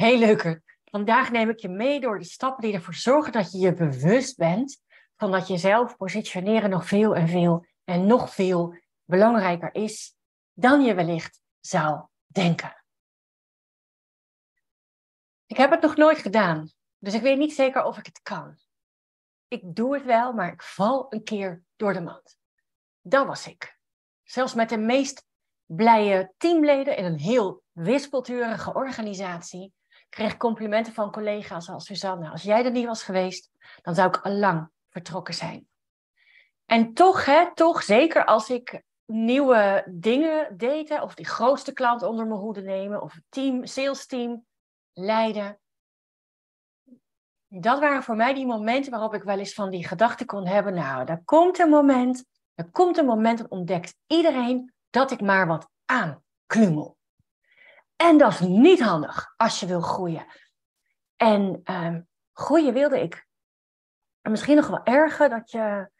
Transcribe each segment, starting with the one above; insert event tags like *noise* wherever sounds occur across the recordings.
Heel leuker. Vandaag neem ik je mee door de stappen die ervoor zorgen dat je je bewust bent van dat jezelf positioneren nog veel en veel en nog veel belangrijker is dan je wellicht zou denken. Ik heb het nog nooit gedaan, dus ik weet niet zeker of ik het kan. Ik doe het wel, maar ik val een keer door de mand. Dat was ik. Zelfs met de meest blije teamleden in een heel wispelturige organisatie kreeg complimenten van collega's als Suzanne. Als jij er niet was geweest, dan zou ik al lang vertrokken zijn. En toch, hè, toch, zeker als ik nieuwe dingen deed, of die grootste klant onder mijn hoede nemen, of team, sales team leiden. Dat waren voor mij die momenten waarop ik wel eens van die gedachten kon hebben. Nou, er komt een moment, er komt een moment dat ontdekt iedereen dat ik maar wat aanklungel. En dat is niet handig als je wil groeien. En um, groeien wilde ik. En misschien nog wel erger dat, je,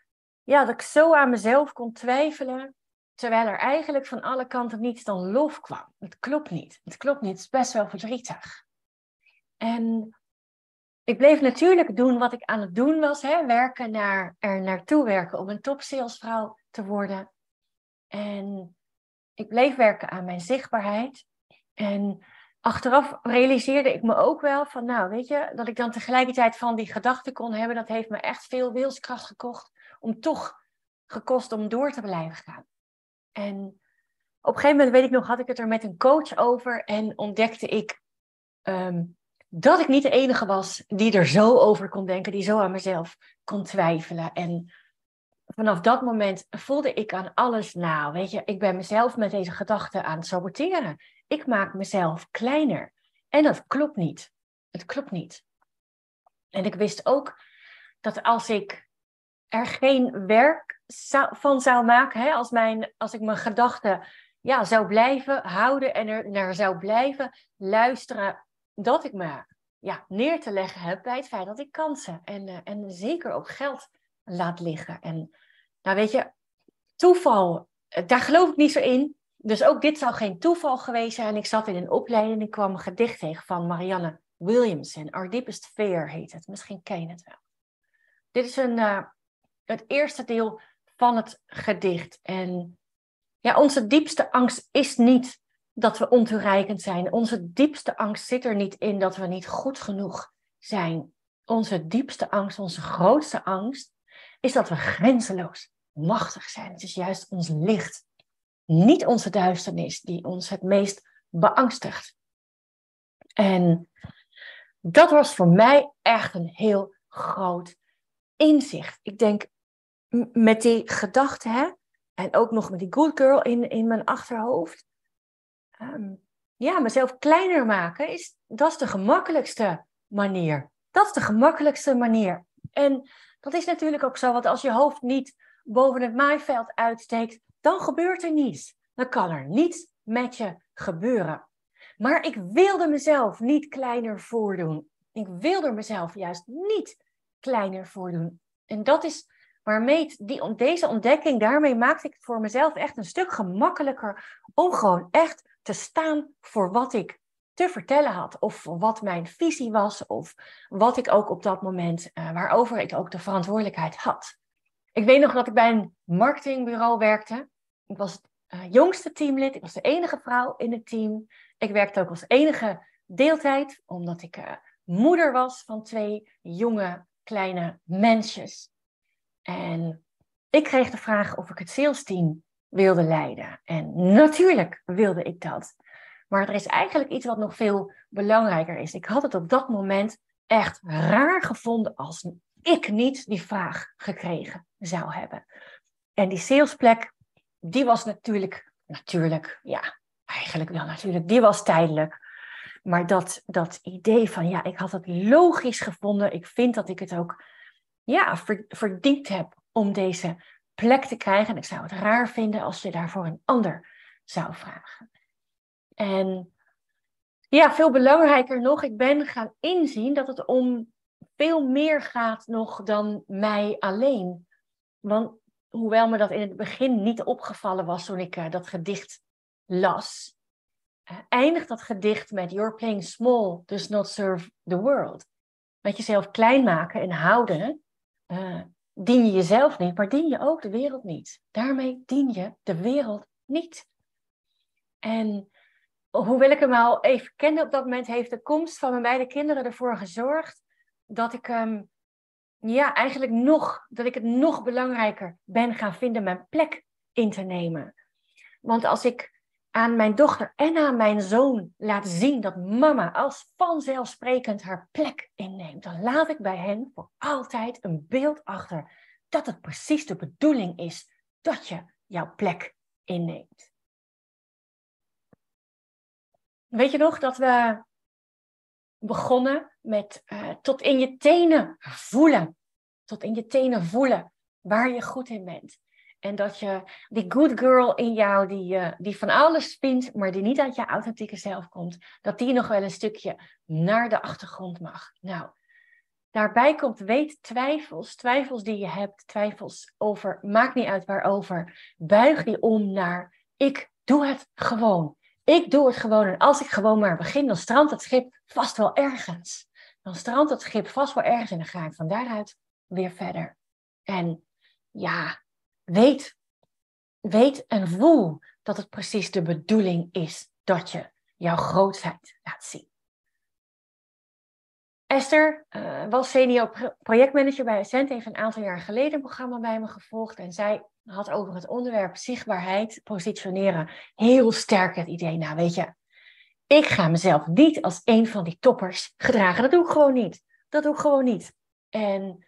ja, dat ik zo aan mezelf kon twijfelen. Terwijl er eigenlijk van alle kanten niets dan lof kwam. Het klopt niet. Het klopt niet. Het is best wel verdrietig. En ik bleef natuurlijk doen wat ik aan het doen was. Hè? Werken naar, er naartoe werken om een topsalesvrouw te worden. En ik bleef werken aan mijn zichtbaarheid. En achteraf realiseerde ik me ook wel van, nou weet je, dat ik dan tegelijkertijd van die gedachten kon hebben, dat heeft me echt veel wilskracht gekocht om toch gekost om door te blijven gaan. En op een gegeven moment, weet ik nog, had ik het er met een coach over en ontdekte ik ehm, dat ik niet de enige was die er zo over kon denken, die zo aan mezelf kon twijfelen. En vanaf dat moment voelde ik aan alles, nou weet je, ik ben mezelf met deze gedachten aan het saboteren. Ik maak mezelf kleiner. En dat klopt niet. Het klopt niet. En ik wist ook dat als ik er geen werk van zou maken, hè, als, mijn, als ik mijn gedachten ja, zou blijven houden en er naar zou blijven luisteren, dat ik me ja, neer te leggen heb bij het feit dat ik kansen en, uh, en zeker ook geld laat liggen. En nou weet je, toeval, eh, daar geloof ik niet zo in. Dus ook dit zou geen toeval geweest zijn. Ik zat in een opleiding en ik kwam een gedicht tegen van Marianne Williamson. Our Deepest Fear heet het. Misschien ken je het wel. Dit is een, uh, het eerste deel van het gedicht. En ja, onze diepste angst is niet dat we ontoereikend zijn. Onze diepste angst zit er niet in dat we niet goed genoeg zijn. Onze diepste angst, onze grootste angst, is dat we grenzeloos machtig zijn. Het is juist ons licht niet onze duisternis die ons het meest beangstigt. En dat was voor mij echt een heel groot inzicht. Ik denk met die gedachte, hè, en ook nog met die good girl in, in mijn achterhoofd. Ehm, ja, mezelf kleiner maken, is, dat is de gemakkelijkste manier. Dat is de gemakkelijkste manier. En dat is natuurlijk ook zo, want als je hoofd niet boven het maaiveld uitsteekt, dan gebeurt er niets. Dan kan er niets met je gebeuren. Maar ik wilde mezelf niet kleiner voordoen. Ik wilde mezelf juist niet kleiner voordoen. En dat is waarmee die, deze ontdekking, daarmee maakte ik het voor mezelf echt een stuk gemakkelijker om gewoon echt te staan voor wat ik te vertellen had. Of wat mijn visie was, of wat ik ook op dat moment, uh, waarover ik ook de verantwoordelijkheid had. Ik weet nog dat ik bij een marketingbureau werkte. Ik was het uh, jongste teamlid. Ik was de enige vrouw in het team. Ik werkte ook als enige deeltijd, omdat ik uh, moeder was van twee jonge kleine mensjes. En ik kreeg de vraag of ik het salesteam wilde leiden. En natuurlijk wilde ik dat. Maar er is eigenlijk iets wat nog veel belangrijker is. Ik had het op dat moment echt raar gevonden als ik niet die vraag gekregen zou hebben. En die salesplek, die was natuurlijk, natuurlijk, ja, eigenlijk wel natuurlijk, die was tijdelijk. Maar dat, dat idee van, ja, ik had het logisch gevonden. Ik vind dat ik het ook, ja, verdiend heb om deze plek te krijgen. En ik zou het raar vinden als je daarvoor een ander zou vragen. En ja, veel belangrijker nog, ik ben gaan inzien dat het om veel meer gaat nog dan mij alleen. Want hoewel me dat in het begin niet opgevallen was toen ik uh, dat gedicht las, uh, eindigt dat gedicht met You're playing small, does not serve the world. Met jezelf klein maken en houden, uh, dien je jezelf niet, maar dien je ook de wereld niet. Daarmee dien je de wereld niet. En hoewel ik hem al even kende op dat moment, heeft de komst van mijn beide kinderen ervoor gezorgd dat ik hem, ja, eigenlijk nog, dat ik het nog belangrijker ben gaan vinden mijn plek in te nemen. Want als ik aan mijn dochter en aan mijn zoon laat zien dat mama als vanzelfsprekend haar plek inneemt, dan laat ik bij hen voor altijd een beeld achter dat het precies de bedoeling is dat je jouw plek inneemt. Weet je nog dat we begonnen met uh, tot in je tenen voelen. Tot in je tenen voelen waar je goed in bent. En dat je die good girl in jou, die, uh, die van alles vindt, maar die niet uit je authentieke zelf komt, dat die nog wel een stukje naar de achtergrond mag. Nou, daarbij komt weet twijfels, twijfels die je hebt, twijfels over, maakt niet uit waarover. Buig die om naar ik doe het gewoon. Ik doe het gewoon en als ik gewoon maar begin, dan strandt het schip vast wel ergens. Dan strandt het schip vast wel ergens en dan ga ik van daaruit weer verder. En ja, weet, weet en voel dat het precies de bedoeling is dat je jouw grootheid laat zien. Esther uh, was senior projectmanager bij Ascent, heeft een aantal jaar geleden een programma bij me gevolgd. En zij had over het onderwerp zichtbaarheid, positioneren, heel sterk het idee, nou weet je, ik ga mezelf niet als een van die toppers gedragen. Dat doe ik gewoon niet. Dat doe ik gewoon niet. En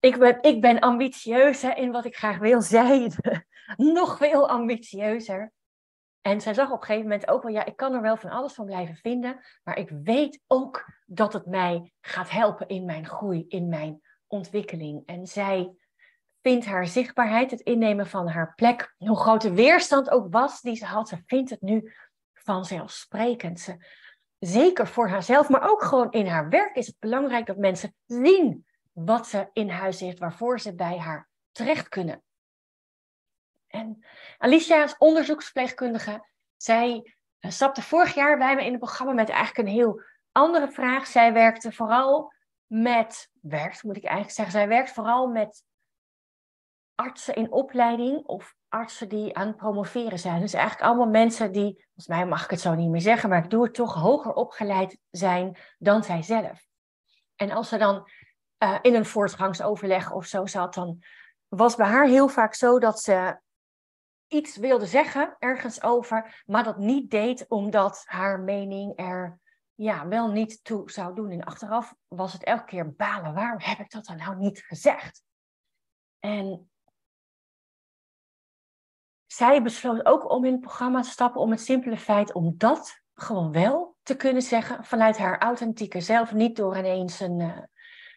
ik ben, ik ben ambitieus in wat ik graag wil. *laughs* Zij *laughs* nog veel ambitieuzer. En zij zag op een gegeven moment ook wel, ja, ik kan er wel van alles van blijven vinden, maar ik weet ook dat het mij gaat helpen in mijn groei, in mijn ontwikkeling. En zij vindt haar zichtbaarheid, het innemen van haar plek, hoe groot de weerstand ook was die ze had, ze vindt het nu vanzelfsprekend. Ze, zeker voor haarzelf, maar ook gewoon in haar werk is het belangrijk dat mensen zien wat ze in huis heeft, waarvoor ze bij haar terecht kunnen. En Alicia is onderzoeksverpleegkundige. Zij uh, stapte vorig jaar bij me in het programma met eigenlijk een heel andere vraag. Zij werkte vooral met, moet ik eigenlijk zeggen, zij werkt vooral met artsen in opleiding of artsen die aan het promoveren zijn. Dus eigenlijk allemaal mensen die, volgens mij mag ik het zo niet meer zeggen, maar ik doe het toch hoger opgeleid zijn dan zij zelf. En als ze dan uh, in een voortgangsoverleg of zo zat, dan was bij haar heel vaak zo dat ze iets wilde zeggen ergens over, maar dat niet deed omdat haar mening er ja, wel niet toe zou doen. En achteraf was het elke keer balen. Waarom heb ik dat dan nou niet gezegd? En zij besloot ook om in het programma te stappen om het simpele feit om dat gewoon wel te kunnen zeggen vanuit haar authentieke zelf, niet door ineens een, uh,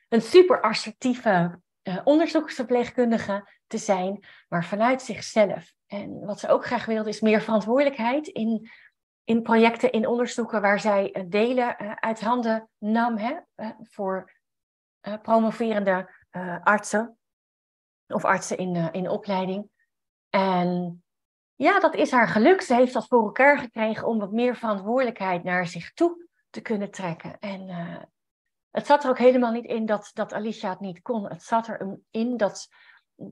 een super assertieve uh, onderzoeksverpleegkundige te zijn, maar vanuit zichzelf. En wat ze ook graag wilde is meer verantwoordelijkheid in, in projecten, in onderzoeken waar zij uh, delen uit handen nam hè, voor promoverende artsen of artsen in, in opleiding. En ja, dat is haar geluk. Ze heeft dat voor elkaar gekregen om wat meer verantwoordelijkheid naar zich toe te kunnen trekken. En het zat er ook helemaal niet in dat, dat Alicia het niet kon. Het zat erin dat,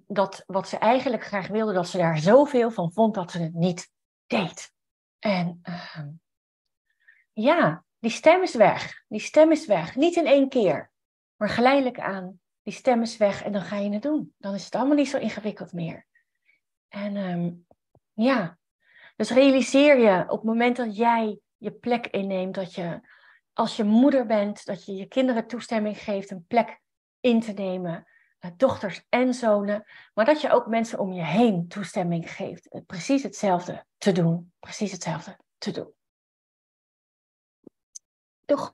dat wat ze eigenlijk graag wilde, dat ze daar zoveel van vond dat ze het niet deed. En uh, ja, die stem is weg. Die stem is weg. Niet in één keer, maar geleidelijk aan. Die stem is weg en dan ga je het doen. Dan is het allemaal niet zo ingewikkeld meer. En um, ja, dus realiseer je op het moment dat jij je plek inneemt, dat je als je moeder bent, dat je je kinderen toestemming geeft een plek in te nemen, eh, dochters en zonen, maar dat je ook mensen om je heen toestemming geeft, eh, precies hetzelfde te doen, precies hetzelfde te doen. Doeg!